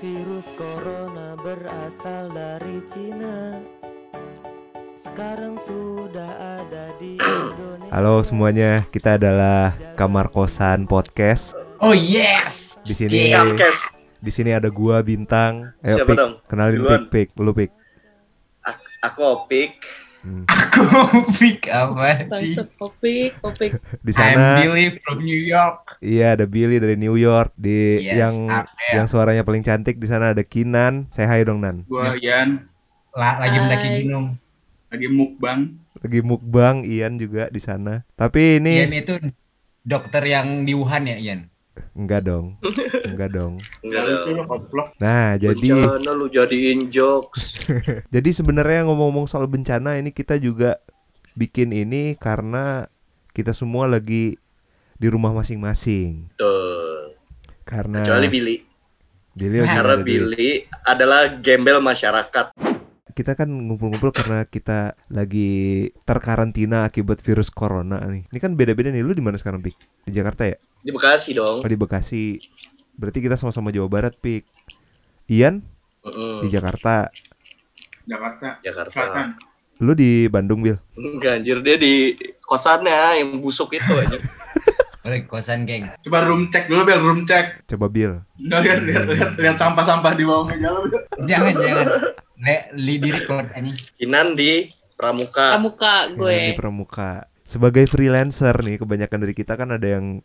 Virus corona berasal dari Cina. Sekarang sudah ada di Indonesia. Halo semuanya, kita adalah Kamar Kosan Podcast. Oh yes. Di sini Yeah. Di sini ada gua Bintang. Ayo Siapa Pik, dong? kenalin. Pik, Pik, lu Pik. Aku Opik. Hmm. Aku pick apa sih? Kopi, kopi. Di I'm sana Billy from New York. iya ada Billy dari New York. Di Yes, yang Arnel. yang suaranya paling cantik di sana ada Kinan. Saya hai dong Nan. Gua Ian La- lagi Hai. mendaki gunung. lagi mukbang. Lagi mukbang Ian juga di sana. Tapi ini Ian itu dokter yang di Wuhan ya Ian? enggak dong. Enggak dong. Enggak koplok. Nah, jadi Bencana lu jadiin jokes. Jadi sebenarnya ngomong-ngomong soal bencana ini kita juga bikin ini karena kita semua lagi di rumah masing-masing. Karena Kecuali Billy. Billy lagi Karena. Billy adalah gembel masyarakat. Kita kan ngumpul-ngumpul karena kita lagi terkarantina akibat virus corona nih. Ini kan beda-beda nih. Lu di mana sekarang, Pik? Di Jakarta ya? Di Bekasi dong. Oh, di Bekasi. Berarti kita sama-sama Jawa Barat, Pik. Ian Mm-mm. di Jakarta. Jakarta. Jakarta. Selatan. Lu di Bandung, Bil. Enggak anjir dia di kosannya yang busuk itu aja. Oleh kosan geng. Coba room check dulu biar room check. Coba Bil. Enggak lihat lihat lihat lihat sampah-sampah di bawah meja lu. Jangan jangan. Le, li di record ini. Kinan di Pramuka. Pramuka gue. di pramuka. Sebagai freelancer nih, kebanyakan dari kita kan ada yang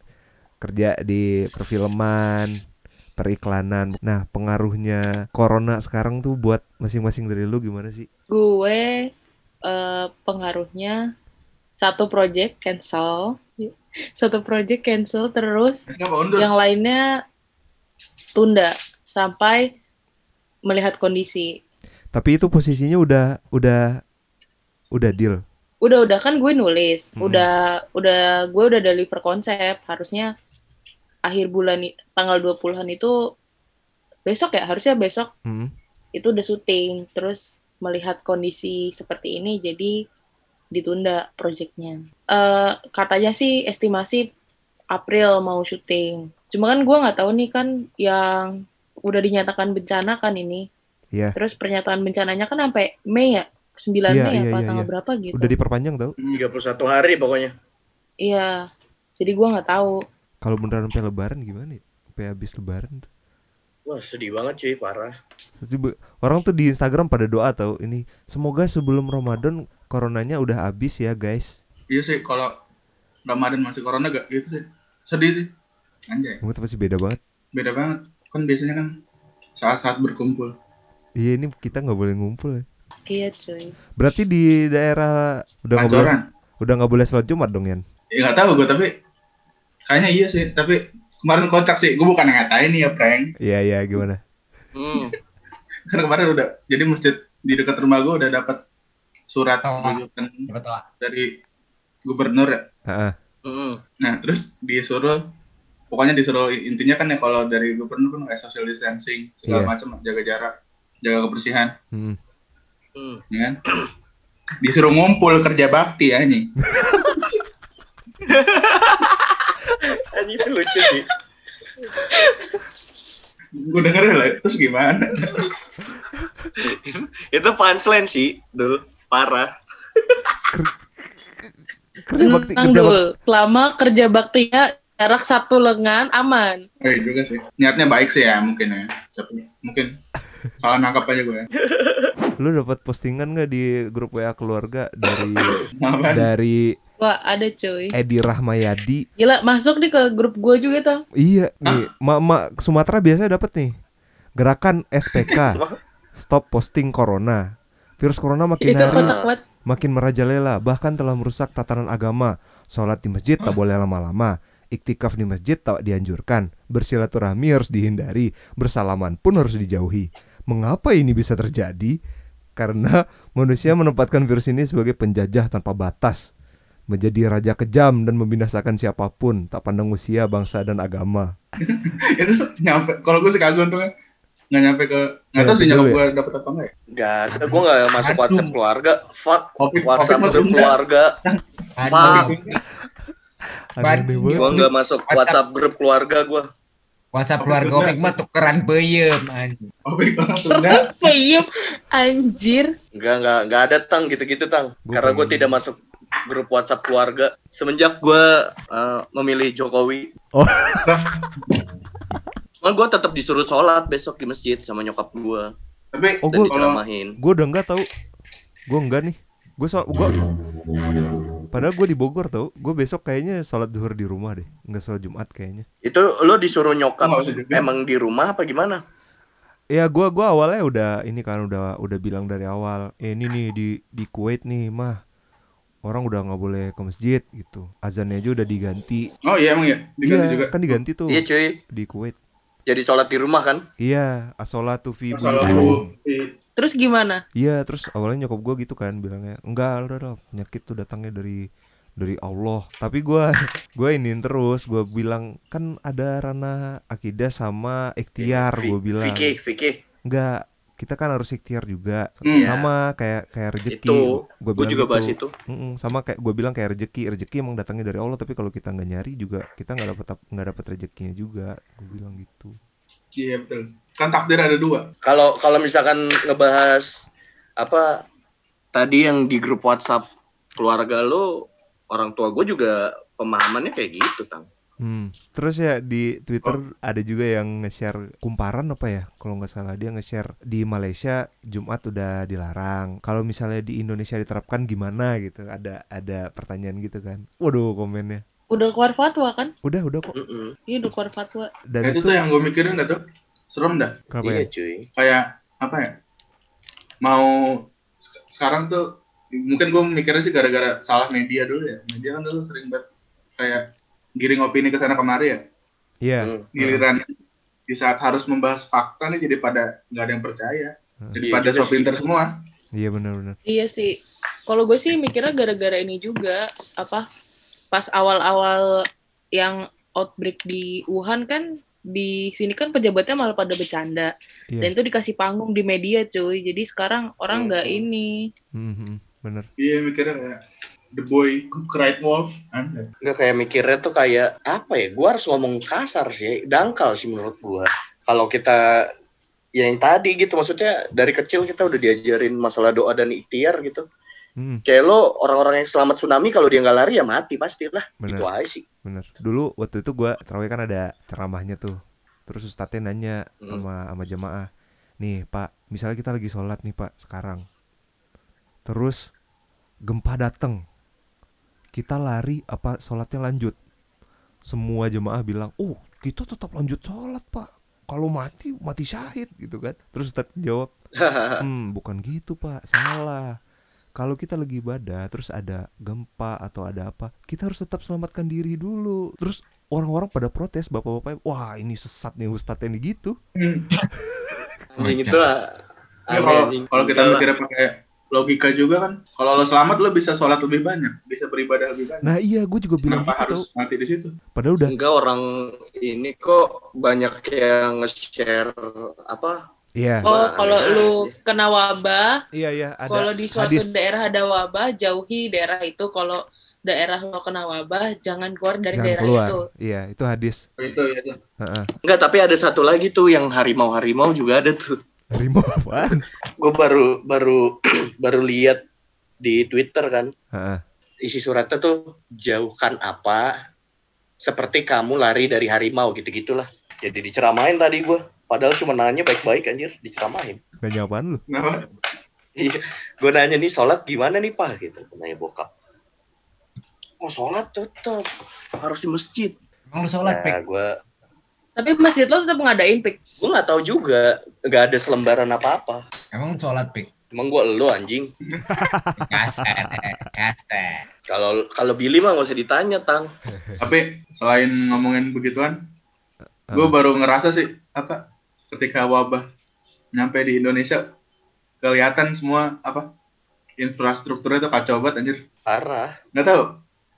kerja di perfilman, periklanan. Nah, pengaruhnya corona sekarang tuh buat masing-masing dari lu gimana sih? Gue eh, pengaruhnya satu project cancel, satu project cancel terus yang lainnya tunda sampai melihat kondisi. Tapi itu posisinya udah udah udah deal. Udah udah kan gue nulis, Hmm. udah udah gue udah deliver konsep, harusnya akhir bulan tanggal 20-an itu besok ya, harusnya besok Hmm. itu udah syuting terus melihat kondisi seperti ini jadi ditunda proyeknya eh katanya sih estimasi April mau syuting cuma kan gua nggak tahu nih kan yang udah dinyatakan bencana kan ini Iya. terus pernyataan bencananya kan sampai Mei ya 9 Iya, Mei iya, apa iya, tanggal iya. berapa gitu Udah diperpanjang tau? 31 hari pokoknya. iya jadi gua nggak tahu Kalau beneran sampai lebaran gimana ya? Sampai habis lebaran tuh. Wah, sedih banget cuy, parah. Orang tuh di Instagram pada doa tau ini semoga sebelum Ramadan coronanya udah habis ya guys. Iya sih kalau Ramadan masih corona gak gitu sih. Sedih sih. Anjay. Kamu pasti beda banget. Beda banget. Kan biasanya kan saat-saat berkumpul. Iya ini kita nggak boleh ngumpul ya. iya cuy Berarti di daerah udah nggak boleh udah nggak boleh sholat Jumat dong Yan? Ya nggak tahu gue tapi kayaknya iya sih. Tapi kemarin kocak sih. Gue bukan yang ngatain nih ya prank. Iya iya gimana? Hmm. Kan kemarin udah. Jadi masjid di dekat rumah gue udah dapat surat rujukan dari gubernur ya. Heeh. Hmm. Nah, terus disuruh pokoknya disuruh intinya kan ya kalau dari gubernur kan kayak social distancing segala Iya. macam jaga jarak, jaga kebersihan, Hmm. Hmm. ya kan? Disuruh ngumpul kerja bakti ya nih. Anjing itu lucu sih. Gue denger lah, terus gimana? itu punchline sih, dulu parah. Kerja bakti tenang kerja bakti. dulu selama kerja baktinya jarak satu lengan aman Eh juga sih. Niatnya baik sih ya mungkin ya. Tapi mungkin salah nangkap aja gue. Lu dapat postingan nggak di grup WA keluarga dari dari wah ada cuy Edi Rahmayadi? Gila, masuk nih ke grup gue juga tuh. Iya nih, mak-mak Sumatera biasanya dapat nih. Gerakan SPK Stop posting corona. Virus corona makin Itu hari makin merajalela, bahkan telah merusak tatanan agama. Sholat di masjid tak boleh lama-lama. Iktikaf di masjid tak dianjurkan. Bersilaturahmi harus dihindari. Bersalaman pun harus dijauhi. Mengapa ini bisa terjadi? Karena manusia menempatkan virus ini sebagai penjajah tanpa batas. Menjadi raja kejam dan membinasakan siapa pun, tak pandang usia, bangsa, dan agama. itu nyampe. Kalau gue sih kagum tuh. Nggak nyampe ke nggak tahu sih nyokap ya. gue dapet apa enggak ya. Gak ada, gue gak masuk Aduh. WhatsApp keluarga. Fuck. Kopi WhatsApp kopi grup keluarga. Fuck. Gue gak masuk WhatsApp grup keluarga gue. WhatsApp keluarga Opik mah tukeran peyem anjing. Opik orang Sunda. Peyem anjir. Enggak, enggak, enggak ada tang gitu-gitu tang. Gua Karena gue tidak masuk grup WhatsApp keluarga semenjak gue eh, memilih Jokowi. Oh. Cuma gue tetap disuruh sholat besok di masjid sama nyokap gue Tapi Oh, gua- kalau. Gue udah enggak tahu. Gue enggak nih. Gue soal gue Padahal gue di Bogor tau Gue besok kayaknya sholat duhur di rumah deh Nggak sholat Jumat kayaknya Itu lo disuruh nyokap juga. emang di rumah apa gimana? Ya gua gua awalnya udah ini kan udah udah bilang dari awal eh, ini nih di di Kuwait nih mah orang udah nggak boleh ke masjid gitu azannya aja udah diganti Oh iya emang ya, diganti iya juga. kan diganti tuh Iya cuy, di Kuwait jadi sholat di rumah kan? iya asolatu fi. Terus gimana? iya terus awalnya nyokap gua gitu kan bilangnya enggak udah udah penyakit tuh datangnya dari dari Allah tapi gua gua iniin terus gua bilang kan ada ranah akidah sama ikhtiar gua bilang Fikih, fikih. enggak kita kan harus ikhtiar juga Hmm. sama kayak kayak rezeki Itu, gue juga bahas itu. Mm-mm, sama kayak gue bilang kayak rezeki rezeki emang datangnya dari Allah tapi kalau kita nggak nyari juga kita nggak dapat nggak dapat rezekinya juga gue bilang gitu Iya betul. Kan takdir ada dua. Kalau kalau misalkan ngebahas apa tadi yang di grup WhatsApp keluarga lo, orang tua gue juga pemahamannya kayak gitu, Tang. Hmm. terus ya di Twitter ada juga yang nge-share kumparan apa ya kalau nggak salah dia nge-share di Malaysia Jumat udah dilarang kalau misalnya di Indonesia diterapkan gimana gitu ada ada pertanyaan gitu kan waduh komennya Udah keluar fatwa kan? udah udah kok Mm-mm. Iya udah keluar fatwa. dan Nah, itu itu tuh yang gue mikirin dah tuh. Serem dah. kenapa Iya ya cuy. Kayak apa ya? Mau sek- sekarang tuh mungkin gue mikirnya sih gara-gara salah media dulu ya. Media kan dulu sering banget kayak giring opini ke sana kemari ya. iya Hmm. Giliran di saat harus membahas fakta nih jadi pada nggak ada yang percaya. Jadi Iya pada juga so sih. pinter semua. iya benar-benar Iya sih. Kalau gue sih mikirnya gara-gara ini juga apa pas awal-awal yang outbreak di Wuhan kan di sini kan pejabatnya malah pada bercanda Iya. dan itu dikasih panggung di media cuy jadi sekarang orang nggak Hmm. ini Mhm, bener Iya mikirnya kayak The Boy Who Cried Wolf. Anda. Nggak kayak mikirnya tuh kayak apa ya? Gua harus ngomong kasar sih, dangkal sih menurut gua. Kalau kita ya yang tadi gitu, maksudnya dari kecil kita udah diajarin masalah doa dan ikhtiar gitu. Hmm, Kayak lo orang-orang yang selamat tsunami kalau dia nggak lari ya mati pasti lah. Bener. Itu aja sih. bener. Dulu waktu itu gua terawih kan ada ceramahnya tuh. Terus ustadznya nanya Hmm. sama sama jamaah, nih Pak, misalnya kita lagi sholat nih Pak sekarang, terus gempa dateng, kita lari apa sholatnya lanjut? Semua jemaah bilang, oh kita tetap lanjut sholat Pak. Kalau mati mati syahid gitu kan. Terus Ustadz jawab, Hmm, bukan gitu pak, salah. Kalau kita lagi ibadah, terus ada gempa atau ada apa, kita harus tetap selamatkan diri dulu. Terus orang-orang pada protes, bapak-bapak, wah ini sesat nih ustadz ini gitu. Anjing itu lah. Ya, kalau kita mikirnya pakai logika juga kan, kalau lo selamat lo bisa sholat lebih banyak, bisa beribadah lebih banyak. Nah iya, gue juga bilang Kenapa gitu harus tau. mati di situ? Padahal udah, Enggak orang ini kok banyak yang nge-share apa? iya, oh Wah, kalau lu kena wabah iya iya ada. kalau di suatu hadis. daerah ada wabah jauhi daerah itu kalau daerah lo kena wabah jangan keluar dari Jangan daerah keluar. itu Iya, itu hadis. Itu ya. itu. Heeh. Enggak, tapi ada satu lagi tuh yang harimau-harimau juga ada tuh. Harimau apaan? Gue baru baru baru lihat di Twitter kan. Heeh. Isi suratnya tuh jauhkan apa seperti kamu lari dari harimau gitu-gitulah. Jadi diceramain tadi gue. Padahal cuma nanya baik-baik anjir, diceramain. Nanya apaan lu? Kenapa? Iya, gue nanya nih sholat gimana nih pak gitu, nanya bokap. Oh sholat tetap harus di masjid. Emang lu sholat, Nah, gue tapi masjid lo tetap ngadain pik gue nggak tahu juga, nggak ada selembaran apa-apa. Emang sholat, Pik? Emang gue elo anjing. Kasar, kasar. Kalau kalau Billy mah nggak usah ditanya tang. Tapi selain ngomongin begituan, gue baru ngerasa sih apa ketika wabah nyampe di Indonesia kelihatan semua apa infrastrukturnya tuh kacau banget anjir. Parah. Nggak tahu.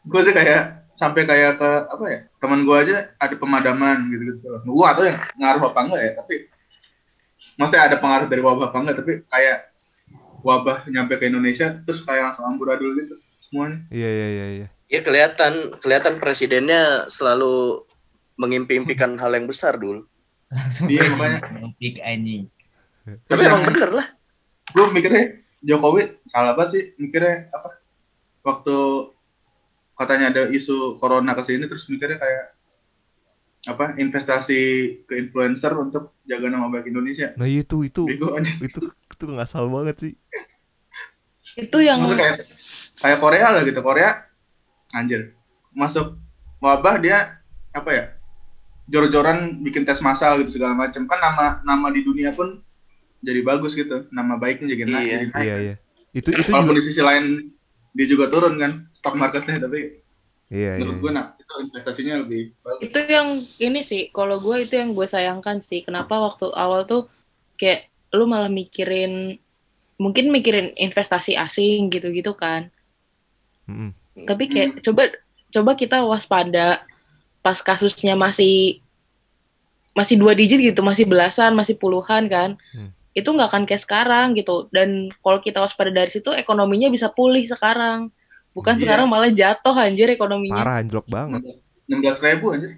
Gue sih kayak sampai kayak ke apa ya teman gue aja ada pemadaman gitu gitu. Gue atau yang ngaruh apa enggak ya tapi maksudnya ada pengaruh dari wabah apa enggak tapi kayak wabah nyampe ke Indonesia terus kayak langsung amburadul gitu semuanya. Iya iya iya iya. Ya kelihatan kelihatan presidennya selalu mengimpi-impikan hal yang besar dulu. Langsung Iya, presiden makanya. topik anjing. Tapi emang bener lah. gue mikirnya Jokowi salah banget sih mikirnya apa waktu katanya ada isu corona ke sini terus mikirnya kayak apa investasi ke influencer untuk jaga nama baik Indonesia Nah itu itu bego aja itu itu ngasal banget sih. Itu yang Maksudnya kayak kayak Korea lah gitu Korea anjir masuk wabah dia apa ya jor-joran bikin tes massal gitu segala macam kan nama nama di dunia pun jadi bagus gitu nama baiknya jadi naik, Iya. jadi naik. Iya iya. Itu itu walaupun juga di sisi lain dia juga turun kan stok marketnya tapi iya iya. menurut gue nah itu investasinya lebih bagus itu yang ini sih kalau gue itu yang gue sayangkan sih kenapa waktu awal tuh kayak lu malah mikirin mungkin mikirin investasi asing gitu-gitu kan Mm-mm. tapi kayak coba coba kita waspada pas kasusnya masih masih dua digit gitu masih belasan masih puluhan kan Hmm. Itu nggak akan kayak sekarang gitu dan kalau kita waspada dari situ ekonominya bisa pulih sekarang bukan Iya. sekarang malah jatuh anjir ekonominya Parah anjlok banget. enam belas ribu anjir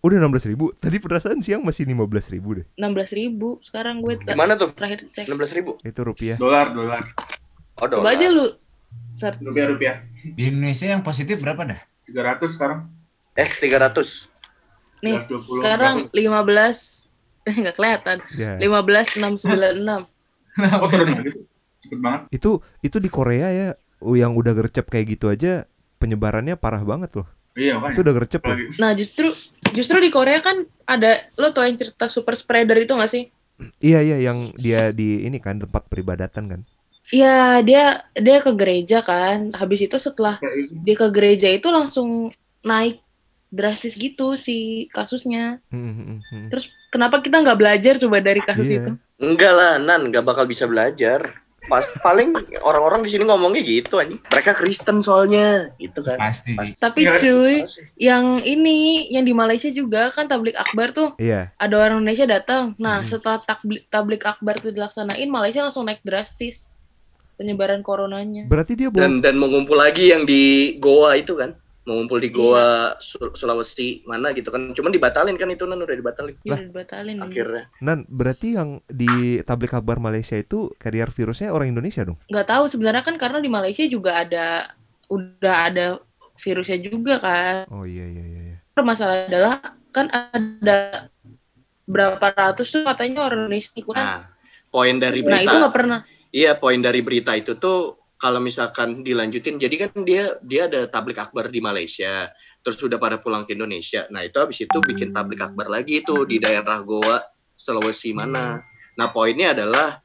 Udah 16 ribu. Tadi perasaan siang masih 15 ribu deh. enam belas ribu sekarang gue Gimana tuh? terakhir cek 16 ribu. Itu rupiah. dolar dolar Oh, coba aja lu search rupiah rupiah Di Indonesia yang positif berapa dah? tiga ratus sekarang Eh, 300. nih 320. sekarang 15 nggak kelihatan Ya. 15696 oh turun lagi cepet banget Itu itu di Korea ya yang udah gercep kayak gitu aja penyebarannya parah banget loh. iya Itu makanya udah gercep loh. lagi Nah justru justru di Korea kan ada lo tau yang cerita super spreader itu gak sih? Iya iya yang dia di ini kan tempat peribadatan kan. Iya dia dia ke gereja kan. Habis itu setelah Kayak itu. dia ke gereja itu langsung naik drastis gitu si kasusnya. Hmm, hmm, hmm. Terus kenapa kita nggak belajar coba dari kasus Iya. itu? Enggak lah, Nan, nggak bakal bisa belajar. Pas paling orang-orang di sini ngomongnya gitu anjing. Mereka Kristen soalnya, gitu kan. Pasti sih. Tapi cuy, yang ini yang di Malaysia juga kan tablik akbar tuh Iya. ada orang Indonesia datang. Nah, Hmm. setelah tablik, tablik akbar tuh dilaksanain, Malaysia langsung naik drastis penyebaran coronanya. Berarti dia Dan bawa dan mau ngumpul lagi yang di Goa itu kan. Mau ngumpul di Goa Sul- Sulawesi mana gitu kan. Cuman dibatalin kan itu Nan udah dibatalin udah dibatalin. anjing. akhirnya. Nan berarti yang di tablik kabar Malaysia itu carrier virusnya orang Indonesia dong. Nggak tahu sebenarnya kan karena di Malaysia juga ada udah ada virusnya juga kan. Oh iya iya iya. iya. Masalah adalah kan ada berapa ratus tuh katanya orang Indonesia ikutan. Nah, poin dari Nah, itu berita. nggak pernah. Iya, poin dari berita itu tuh kalau misalkan dilanjutin, jadi kan dia dia ada tablik akbar di Malaysia, terus sudah pada pulang ke Indonesia. Nah itu habis itu bikin tablik akbar lagi itu di daerah Goa, Sulawesi mana. Nah poinnya adalah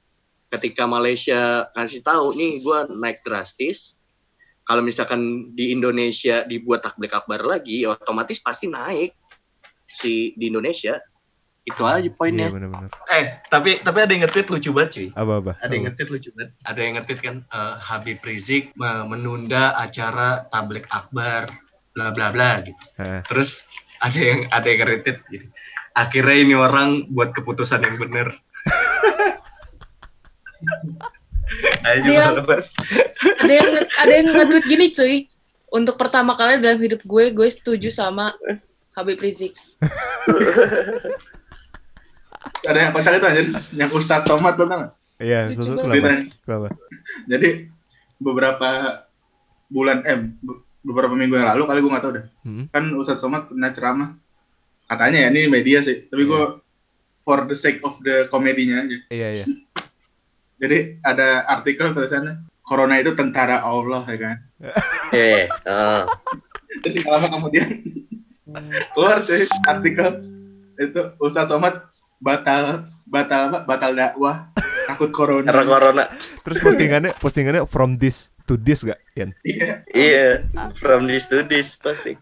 ketika Malaysia kasih tahu nih gue naik drastis, kalau misalkan di Indonesia dibuat tablik akbar lagi, otomatis pasti naik si di Indonesia. Itu aja Iya poinnya. benar-benar. Eh tapi tapi ada yang nge-tweet lucu banget cuy Apa apa? ada yang nge-tweet lucu banget. Ada yang nge-tweet kan eh, Habib Rizik me- menunda acara tablik akbar bla bla bla gitu. Heeh. Terus ada yang ada yang nge-retweet gitu. Akhirnya ini orang buat keputusan yang benar. Ayo Dia- banget. Ada yang ada yang nge-tweet gini cuy. Untuk pertama kali dalam hidup gue, gue setuju sama Habib Rizik. ada yang kocak itu anjir yang Ustadz Somad tuh tau nggak? Iya, banget. kenapa? Jadi beberapa bulan eh be- beberapa minggu yang lalu kali gue nggak tahu deh Hmm. kan Ustadz Somad pernah ceramah katanya ya ini media sih tapi gue for the sake of the komedinya aja Iya iya. jadi ada artikel tulisannya Corona itu tentara Allah ya kan Eh, terus lama kemudian keluar cuy artikel itu Ustadz Somad batal batal apa batal dakwah takut corona karena corona. Terus postingannya postingannya from this to this gak, Yan? iya Iya, from this to this pasti.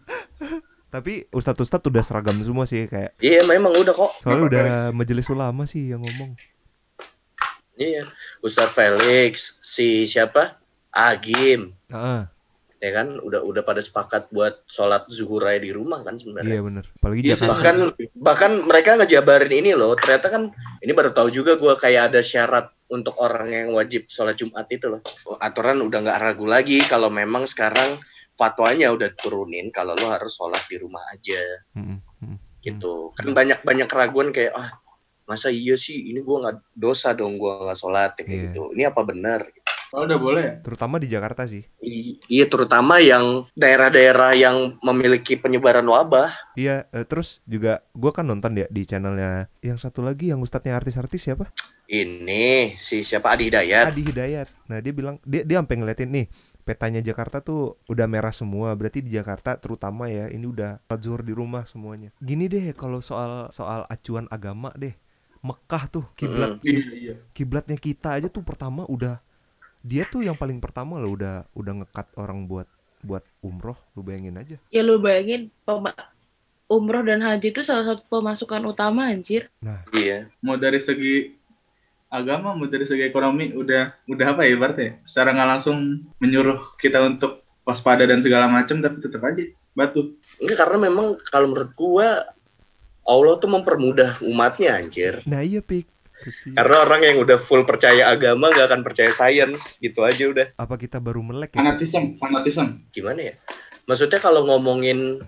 Tapi ustadz-ustadz udah seragam semua sih kayak Iya, memang udah kok. soalnya udah majelis ulama sih yang ngomong. Iya, Ustadz Felix, si siapa? Agim, Heeh. Ya kan udah udah pada sepakat buat sholat zuhur aja di rumah kan sebenarnya. Iya bener. Apalagi Iya, Jakarta. bahkan bahkan mereka ngejabarin ini loh ternyata kan ini baru tahu juga gua kayak ada syarat untuk orang yang wajib sholat jumat itu loh aturan udah nggak ragu lagi kalau memang sekarang fatwanya udah turunin kalau lo harus sholat di rumah aja Mm-mm, mm. gitu kan banyak banyak keraguan kayak ah masa iya sih ini gua nggak dosa dong gua nggak sholat kayak Iya. gitu ini apa benar Oh, udah boleh ya? Terutama di Jakarta sih. I- iya terutama yang daerah-daerah yang memiliki penyebaran wabah Iya, eh, terus juga gua kan nonton ya di channelnya yang satu lagi yang ustadznya artis-artis siapa? ini si siapa Adi Hidayat Adi Hidayat. Nah dia bilang dia dia sampai ngeliatin nih petanya Jakarta tuh udah merah semua. Berarti di Jakarta terutama ya ini udah zuhur di rumah semuanya. Gini deh kalau soal soal acuan agama deh. Mekah tuh kiblat Iya, iya. kiblatnya kita aja tuh pertama udah dia tuh yang paling pertama loh udah udah ngekat orang buat buat umroh lu bayangin aja Ya lu bayangin umroh dan haji itu salah satu pemasukan utama anjir. iya Mau dari segi agama, mau dari segi ekonomi, udah udah apa ya berarti? Secara nggak langsung menyuruh kita untuk waspada dan segala macam, tapi tetap aja batu. Enggak karena memang kalau menurut gua Allah tuh mempermudah umatnya anjir. nah iya pik Kesian. Karena orang yang udah full percaya agama gak akan percaya sains gitu aja udah. apa kita baru melek ya Fanatisme, fanatisme. Gimana ya? Maksudnya kalau ngomongin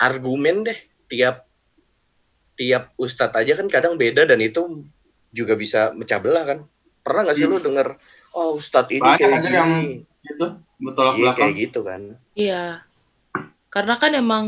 argumen deh tiap tiap ustadz aja kan kadang beda dan itu juga bisa mecah belah kan. Pernah gak sih lu denger oh ustadz ini Banyak kayak gini. yang Itu bertolak Iya kayak gitu kan. Iya. Karena kan emang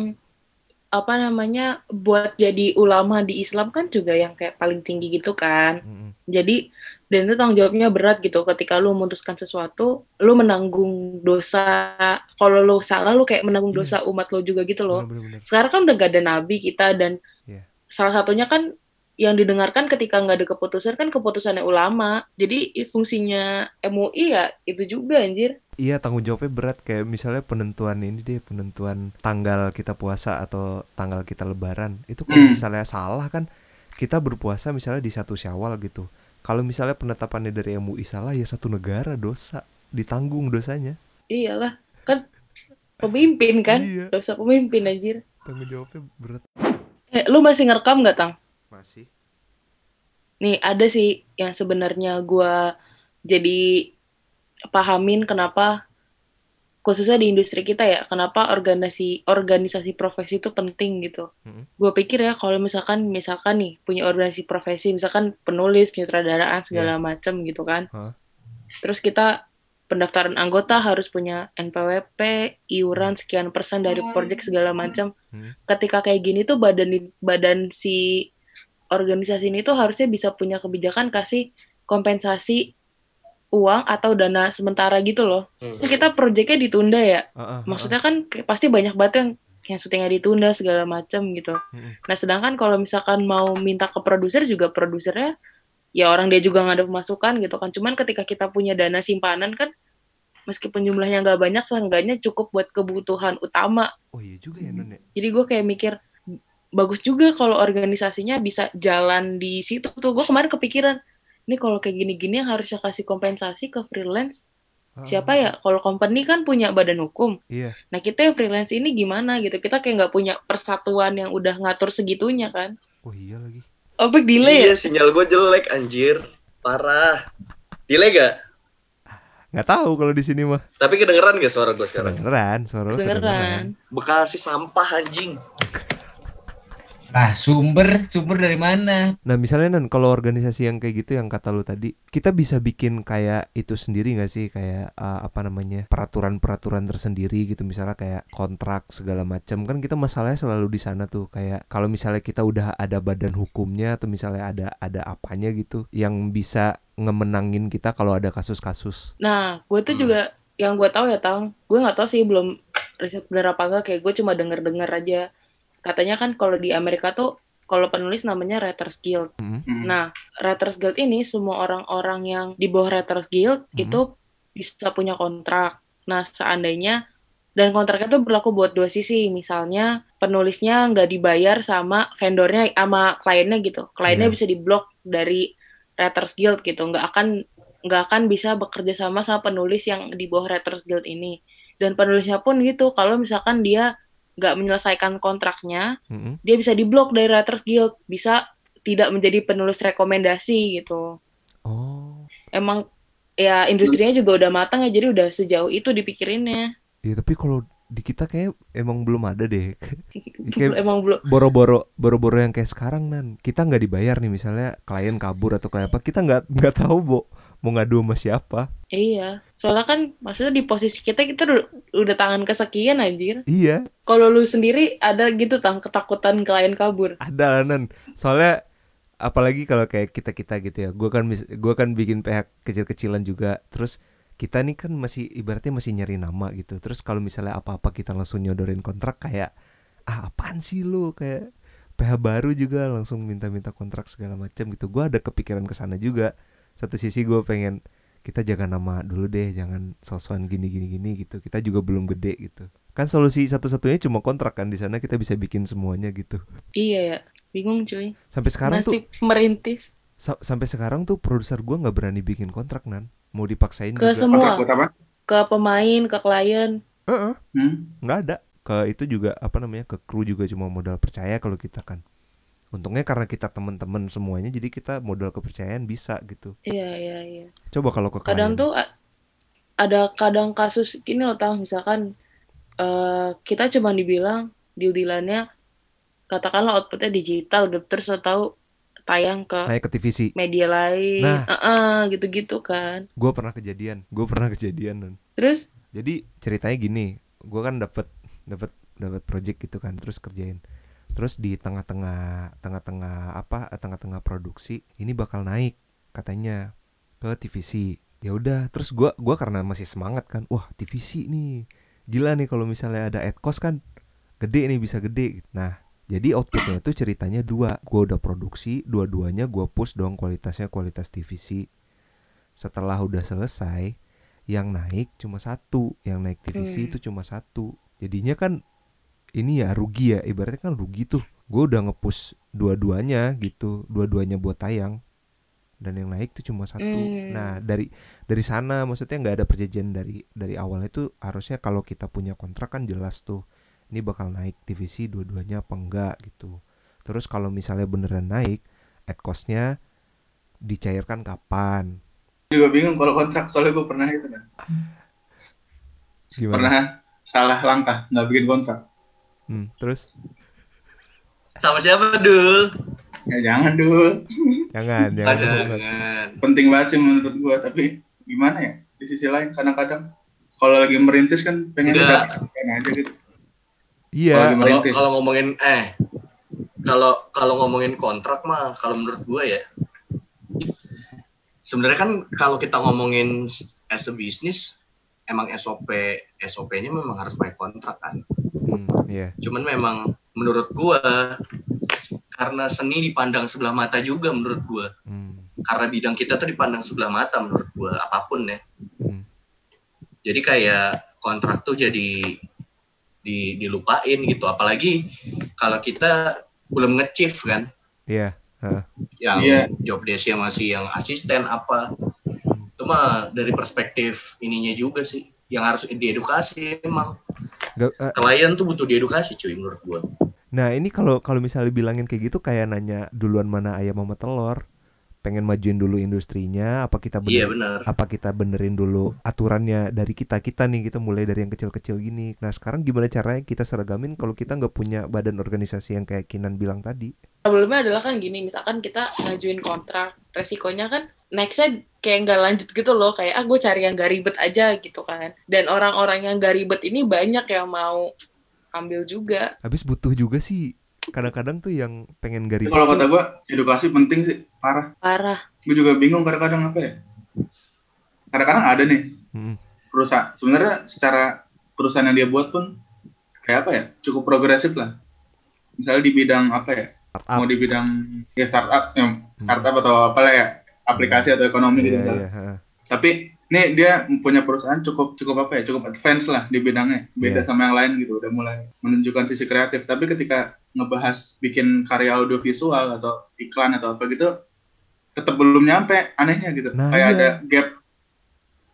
apa namanya buat jadi ulama di Islam kan juga yang kayak paling tinggi gitu kan. Mm-mm. Jadi dan itu tanggung jawabnya berat gitu ketika lu memutuskan sesuatu, lu menanggung dosa. Kalau lu salah lu kayak menanggung dosa umat lu juga gitu loh. Bener-bener. Sekarang kan udah gak ada nabi kita dan Iya. salah satunya kan yang didengarkan ketika nggak ada keputusan kan keputusannya ulama. Jadi fungsinya MUI ya itu juga anjir. Iya tanggung jawabnya berat kayak misalnya penentuan ini deh penentuan tanggal kita puasa atau tanggal kita lebaran itu kalau Hmm. misalnya salah kan kita berpuasa misalnya di satu syawal gitu kalau misalnya penetapannya dari MUI salah ya satu negara dosa ditanggung dosanya Iyalah, kan pemimpin kan? Iya. Dosa pemimpin anjir. tanggung jawabnya berat Eh, lu masih ngerekam nggak, Tang? masih Nih, ada sih yang sebenarnya gua jadi pahamin kenapa khususnya di industri kita ya, kenapa organisasi organisasi profesi itu penting gitu. Mm-mm. Gue pikir ya kalau misalkan misalkan nih punya organisasi profesi, misalkan penulis, penyutradaraan segala macam gitu kan. Hah? Terus kita pendaftaran anggota harus punya NPWP, iuran sekian persen dari project segala macam. Hmm. Ketika kayak gini tuh badan badan si organisasi ini tuh harusnya bisa punya kebijakan kasih kompensasi uang atau dana sementara gitu loh. Hmm. Kita proyeknya ditunda ya. Ah, ah, Maksudnya kan pasti banyak banget yang yang syutingnya ditunda segala macam gitu. Mm-mm. Nah, sedangkan kalau misalkan mau minta ke produser juga produsernya ya orang dia juga nggak ada pemasukan gitu kan. Cuman ketika kita punya dana simpanan kan meskipun jumlahnya nggak banyak seenggaknya cukup buat kebutuhan utama. oh iya juga ya non ya Jadi gue kayak mikir bagus juga kalau organisasinya bisa jalan di situ tuh. Gue kemarin kepikiran ini kalau kayak gini-gini yang harusnya kasih kompensasi ke freelance Ah, siapa ya? Kalau company kan punya badan hukum. iya Nah kita yang freelance ini gimana gitu? Kita kayak nggak punya persatuan yang udah ngatur segitunya kan? oh iya lagi Opik delay ya? Iya sinyal gue jelek anjir. Parah. Delay gak? nggak tahu kalau di sini mah Tapi kedengeran gak suara gue sekarang? kedengeran suara lu Kedengeran. Bekasi sampah anjing. Nah, sumber sumber dari mana? Nah misalnya Nan, kalau organisasi yang kayak gitu yang kata lu tadi, kita bisa bikin kayak itu sendiri nggak sih? Kayak uh, apa namanya peraturan-peraturan tersendiri gitu, misalnya kayak kontrak segala macam. Kan kita masalahnya selalu di sana tuh. Kayak kalau misalnya kita udah ada badan hukumnya atau misalnya ada ada apanya gitu, yang bisa ngemenangin kita kalau ada kasus-kasus. Nah, gue tuh Hmm. juga yang gue tahu ya tang, gue nggak tahu sih belum riset bener apa enggak. Kayak gue cuma denger-denger aja. Katanya kan kalau di Amerika tuh kalau penulis namanya Writers Guild. Hmm. Nah, Writers Guild ini semua orang-orang yang di bawah Writers Guild Mhm. itu bisa punya kontrak. Nah, seandainya dan kontraknya tuh berlaku buat dua sisi. Misalnya penulisnya nggak dibayar sama vendornya sama kliennya gitu. Kliennya Iya. bisa diblok dari Writers Guild gitu. Nggak akan nggak akan bisa bekerja sama sama penulis yang di bawah Writers Guild ini. Dan penulisnya pun gitu. Kalau misalkan dia nggak menyelesaikan kontraknya, Mm-mm. dia bisa diblok dari Writers Guild, bisa tidak menjadi penulis rekomendasi gitu. Oh, Emang ya industrinya juga udah matang ya, jadi udah sejauh itu dipikirinnya. iya tapi kalau di kita kayak emang belum ada deh Kayak- emang belum boro-boro boro-boro yang kayak sekarang nan kita nggak dibayar nih misalnya klien kabur atau kayak apa kita nggak nggak tahu bo mau ngadu sama siapa. Iya. Soalnya kan maksudnya di posisi kita kita udah, udah tangan kesekian anjir. Iya. Kalau lu sendiri ada gitu tang ketakutan klien kabur? Ada nan. Soalnya apalagi kalau kayak kita kita gitu ya. Gue kan mis- gua kan bikin PH kecil-kecilan juga. Terus kita nih kan masih ibaratnya masih nyari nama gitu. Terus kalau misalnya apa-apa kita langsung nyodorin kontrak kayak ah apaan sih lu? Kayak PH baru juga langsung minta-minta kontrak segala macam gitu. Gue ada kepikiran ke sana juga satu sisi gue pengen kita jaga nama dulu deh jangan sosokan gini gini gini gitu. Kita juga belum gede gitu. Kan solusi satu-satunya cuma kontrak kan di sana kita bisa bikin semuanya gitu. Iya ya. Bingung cuy. Sampai sekarang tuh nasib merintis. Sa- sampai sekarang tuh produser gua nggak berani bikin kontrak nan. Mau dipaksain Ke juga. semua. Kontrak ke pemain ke klien. Heeh, Hmm? nggak ada. Ke itu juga apa namanya ke kru juga cuma modal percaya kalau kita kan untungnya karena kita teman-teman semuanya jadi kita modal kepercayaan bisa gitu. Iya iya iya. Coba kalau ke kadang klien. tuh ada kadang kasus gini loh tang. Misalkan eh kita cuma dibilang deal-dealannya katakanlah outputnya digital terus lo tahu tayang ke naik ke TVC media lain. Nah. Heeh, gitu-gitu kan. Gue pernah kejadian gue pernah kejadian terus? Jadi ceritanya gini gue kan dapat dapat dapat project gitu kan terus kerjain terus di tengah-tengah tengah-tengah apa tengah-tengah produksi ini bakal naik katanya ke TVC ya udah terus gua gua karena masih semangat kan wah TVC nih gila nih kalau misalnya ada ad cost kan gede nih bisa gede. Nah jadi outputnya itu ceritanya dua gua udah produksi dua-duanya gua push dong kualitasnya kualitas TVC setelah udah selesai yang naik cuma satu yang naik TVC Hmm. itu cuma satu. Jadinya kan ini ya rugi ya. Ibaratnya kan rugi tuh. Gue udah ngepush dua-duanya gitu dua-duanya buat tayang. Dan yang naik tuh cuma satu. Hmm. nah dari dari sana maksudnya nggak ada perjanjian dari dari awalnya tuh harusnya kalau kita punya kontrak kan jelas tuh ini bakal naik TVC dua-duanya apa enggak gitu. Terus kalau misalnya beneran naik ad costnya dicairkan kapan? Juga bingung kalau kontrak soalnya gue pernah itu kan. gimana? Pernah salah langkah nggak bikin kontrak. Hmm, terus Sama siapa, Dul? Ya jangan dulu. jangan jangan jangan. Penting banget sih menurut gue tapi gimana ya di sisi lain kadang-kadang kalau lagi merintis kan pengen Enggak. pengen aja gitu. iya Kalau ngomongin eh kalau kalau ngomongin kontrak mah kalau menurut gue ya sebenarnya kan kalau kita ngomongin as a business emang SOP SOP-nya memang harus pakai kontrak kan. Hmm, iya Cuman memang menurut gua karena seni dipandang sebelah mata juga menurut gua. Hmm, Karena bidang kita tuh dipandang sebelah mata menurut gua apa pun ya. hmm. Jadi kayak kontrak tuh jadi di, dilupain gitu. Apalagi kalau kita belum nge-chief kan. Iya, Yang Iya. job desk-nya masih yang asisten apa. Itu mah dari perspektif ininya juga sih. Yang harus diedukasi emang. Nggak, eh, Klien tuh butuh diedukasi cuy menurut gua. Nah ini kalau kalau misalnya bilangin kayak gitu kayak nanya duluan mana ayam sama telur pengen majuin dulu industrinya apa kita Iya bener, benar. apa kita benerin dulu aturannya dari kita kita nih kita mulai dari yang kecil-kecil gini. Nah sekarang gimana caranya kita seragamin kalau kita nggak punya badan organisasi yang kayak Kinan bilang tadi? Problemnya adalah kan gini misalkan kita ngajuin kontrak resikonya kan nextnya kayak nggak lanjut gitu loh kayak ah gue cari yang gak ribet aja gitu kan. Dan orang-orang yang gak ribet ini banyak yang mau ambil juga. Habis butuh juga sih kadang-kadang tuh yang pengen Tapi gari kalau kata gue edukasi penting sih parah. parah Gue juga bingung kadang-kadang apa ya. Kadang-kadang ada nih Hmm, perusahaan sebenarnya secara perusahaan yang dia buat pun kayak apa ya cukup progresif lah. Misalnya di bidang apa ya startup mau di bidang ya startup ya startup atau apalah ya aplikasi atau ekonomi gitu iya, misalnya. iya, ha. tapi nih dia punya perusahaan cukup cukup apa ya cukup advance lah di bidangnya beda Iya. sama yang lain gitu udah mulai menunjukkan sisi kreatif tapi ketika ngebahas bikin karya audiovisual atau iklan atau apa gitu tetap belum nyampe anehnya gitu Nah, kayak iya. ada gap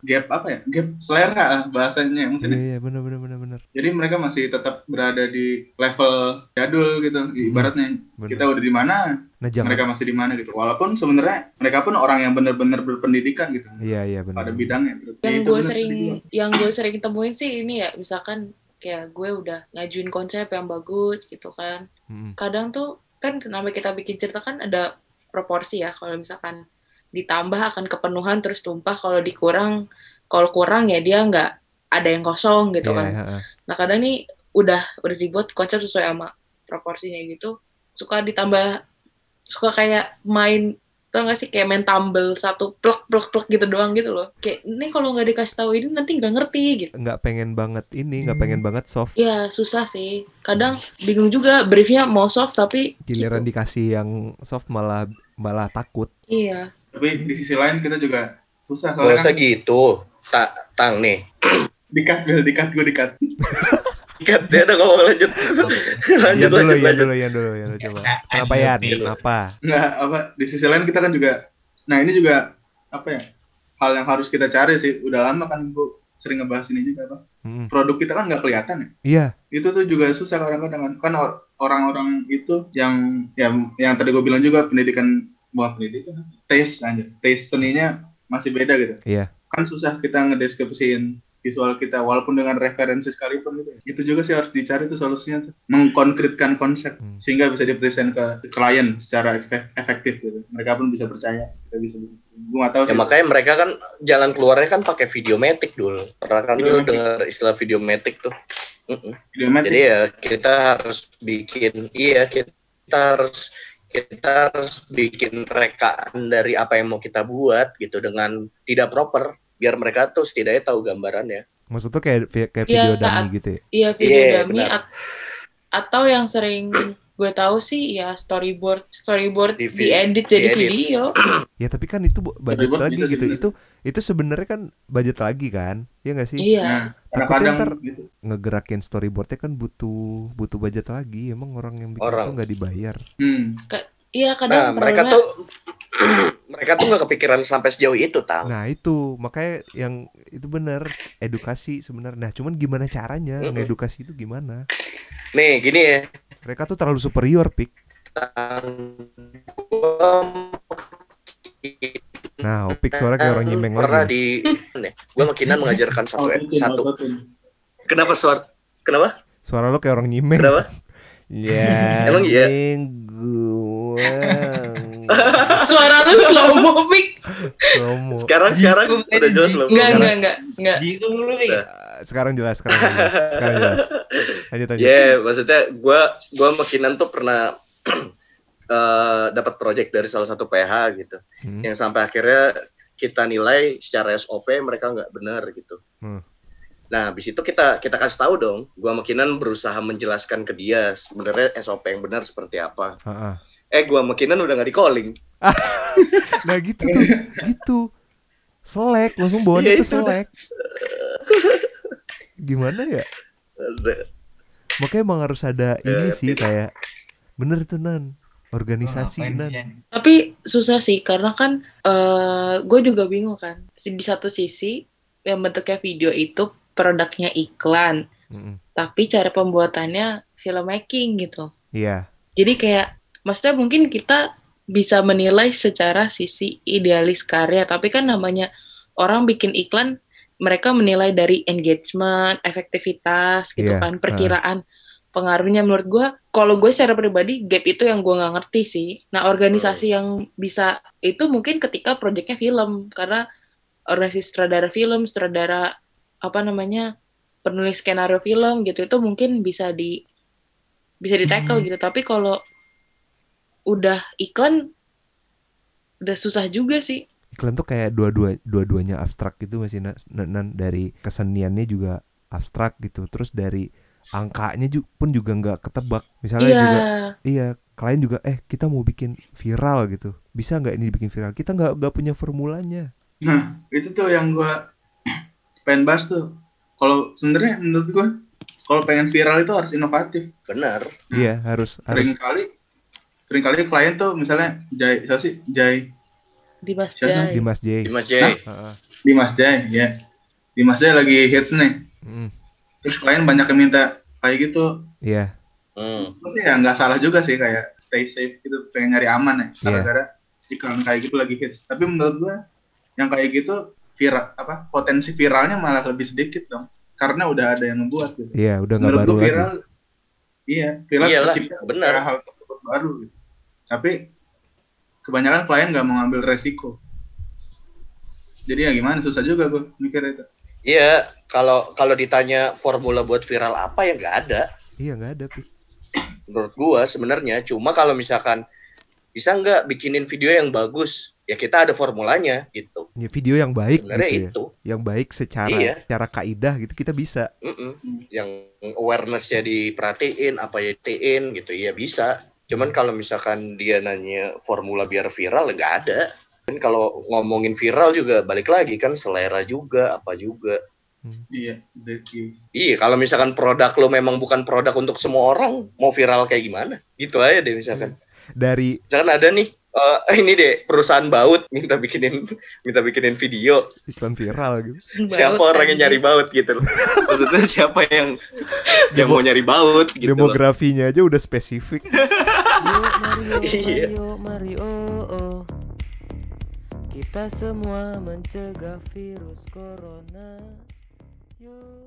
gap apa ya gap selera lah bahasanya mungkin iya ya. iya bener bener bener bener jadi mereka masih tetap berada di level jadul gitu ibaratnya bener. kita udah di mana nah jangan mereka masih di mana gitu walaupun sebenarnya mereka pun orang yang benar-benar berpendidikan gitu iya iya bener pada bener. bidangnya. yang gue sering yang gue sering temuin sih ini ya misalkan kayak gue udah ngajuin konsep yang bagus gitu kan. Mm-mm. kadang tuh kan kenapa kita bikin cerita kan ada proporsi ya. Kalau misalkan ditambah akan kepenuhan terus tumpah. Kalau dikurang kalau kurang ya dia nggak ada yang kosong gitu Iya, kan. nah kadang nih udah udah dibuat konsep sesuai sama proporsinya gitu. Suka ditambah suka kayak main tau gak sih kayak main tumble satu plek plek plek gitu doang gitu loh kayak ini kalau nggak dikasih tahu ini nanti nggak ngerti gitu nggak pengen banget ini nggak pengen banget soft ya susah sih kadang bingung juga briefnya mau soft tapi giliran gitu. dikasih yang soft malah malah takut iya Tapi di sisi lain kita juga susah usah kan gitu. Tak, tang nih. dikat gue dikat gue dikat. Ikat dia udah ngomong lanjut. lanjut, Yan dulu lanjut, Yan lanjut. dulu Yan dulu Yan dulu coba. Kenapa Yan? Kenapa Nggak apa di sisi lain kita kan juga nah ini juga apa ya hal yang harus kita cari sih. Udah lama kan gue sering ngebahas ini juga apa Mm-mm. produk kita kan nggak kelihatan ya? Iya. Itu tuh juga susah kadang-kadang kan. Kan or- orang-orang itu yang yang yang tadi gue bilang juga pendidikan bukan pendidikan taste aja taste seninya masih beda gitu. Iya. kan susah kita ngedeskripsiin visual kita walaupun dengan referensi sekalipun gitu itu juga sih harus dicari tuh solusinya tuh mengkonkretkan konsep Hmm. sehingga bisa dipresent ke klien secara efe- efektif gitu mereka pun bisa percaya kita bisa gue nggak tahu Ya sih. makanya mereka kan jalan keluarnya kan pakai videomatic dulu. Pernah kan lu Videomatic. dengar istilah videomatic tuh. Videomatic. Jadi ya kita harus bikin iya kita harus kita harus bikin rekaan dari apa yang mau kita buat gitu dengan tidak proper biar mereka tuh setidaknya tahu gambarannya. maksud tuh kayak kayak Iya, video saat- dummy gitu ya iya video Iya, dummy at- atau yang sering gue tahu sih ya storyboard storyboard Di diedit jadi diedit. video ya tapi kan itu bu- budget Storyboard lagi sih, gitu bener. itu itu sebenarnya kan budget lagi kan ya nggak sih iya nah Takutnya ntar- gitu ngegerakin storyboardnya kan butuh butuh budget lagi emang orang yang bikin Orang. itu nggak dibayar hmm. iya Nah, kadang mereka problemnya- tuh mereka tuh nggak kepikiran sampai sejauh itu, Tang. nah itu. Makanya yang itu benar edukasi sebenarnya. Nah cuman gimana caranya Mm-mm. ngedukasi itu gimana? Nih, gini ya. mereka tuh terlalu superior pik. Nah opik suara kayak orang nyimeng pernah lagi di gue makinan mengajarkan satu Autotune, satu. kenapa suara kenapa? Suara lo kayak orang nyimeng. Kenapa? Ya Emang iya? gua suara lu slow mo Pik. Sekarang sekarang udah jelas belum enggak Sekarang- enggak enggak enggak Bingung lu nih. Udah. sekarang jelas sekarang jelas sekarang jelas lanjut lanjut ya maksudnya gue gua makinan tuh pernah eh, dapat project dari salah satu PH gitu Hmm. yang sampai akhirnya kita nilai secara SOP mereka nggak benar gitu Hmm. nah habis itu kita kita kasih tahu dong gua makinan berusaha menjelaskan ke dia sebenarnya SOP yang benar seperti apa Ha-ha. Eh gua makinan udah nggak di calling. Nah gitu tuh gitu. Selek langsung bawaannya Iya, tuh itu. selek. Gimana ya? Makanya emang harus ada ini Ya, sih tidak. kayak bener tuh nan. Organisasi Ngapain nan. tapi susah sih karena kan eh gue juga bingung kan. Di satu sisi yang bentuknya video itu produknya iklan. Mm-mm. tapi cara pembuatannya filmmaking gitu. Iya. Jadi kayak maksudnya mungkin kita bisa menilai secara sisi idealis karya tapi kan namanya orang bikin iklan mereka menilai dari engagement efektivitas gitu Iya, kan perkiraan pengaruhnya. Menurut gue kalau gue secara pribadi gap itu yang gue nggak ngerti sih. Nah organisasi yang bisa itu mungkin ketika proyeknya film karena organisasi sutradara film sutradara apa namanya penulis skenario film gitu itu mungkin bisa di bisa di tackle Hmm. gitu. Tapi kalau udah iklan udah susah juga sih. Iklan tuh kayak dua-dua dua-duanya abstrak gitu masih nan, dari keseniannya juga abstrak gitu terus dari angkanya ju- pun juga nggak ketebak. Misalnya iya. juga iya klien juga eh kita mau bikin viral gitu. Bisa nggak ini dibikin viral? Kita nggak nggak punya formulanya. Nah, itu tuh yang gua pengen bahas tuh. Kalau sebenarnya menurut gua kalau pengen viral itu harus inovatif. benar. Iya harus harus. Sering kali sering kali klien tuh misalnya Jai, siapa sih? Jai, di Mas Siapa? Jai. Dimas J Dimas J Heeh. Dimas Jai, ya. Dimas Jai lagi hits nih. Mm, Terus klien banyak yang minta kayak gitu. iya Hmm. Terus ya nggak salah juga sih kayak stay safe gitu, pengen nyari aman ya. Iya. Gara-gara iklan kayak gitu lagi hits. Tapi menurut gua yang kayak gitu viral apa potensi viralnya malah lebih sedikit dong. karena udah ada yang ngebuat gitu. Iya, udah nggak Menurut baru gue lagi. viral, iya viral Iyalah, tercipta benar. karena hal tersebut baru. Gitu. Tapi kebanyakan klien nggak mau ngambil resiko. Jadi ya gimana susah juga gue mikir itu. Iya, kalau kalau ditanya formula buat viral apa ya nggak ada. Iya, nggak ada, Pi. Menurut gua sebenarnya cuma kalau misalkan bisa nggak bikinin video yang bagus, ya kita ada formulanya gitu. Ya, video yang baik Sebenarnya gitu ya. itu, Yang baik secara Iya. secara kaidah gitu kita bisa. Mm-mm. yang awarenessnya diperhatiin, apa ya diperhatiin gitu, ya bisa. Cuman kalau misalkan dia nanya formula biar viral, ya nggak ada. Dan kalau ngomongin viral juga balik lagi kan selera juga, apa juga. Iya, Zeki. Iya, kalau misalkan produk lo memang bukan produk untuk semua orang, mau viral kayak gimana? Gitu aja deh misalkan. Dari Misalkan ada nih, eh, ini deh perusahaan baut minta bikinin minta bikinin video. iklan viral gitu. siapa Baut orang yang nyari baut gitu loh. Maksudnya siapa yang yang mau nyari baut gitu loh. Demografinya aja udah spesifik. Mario, Iya. Mario, Mario, oh. Kita semua mencegah virus corona. Yuk.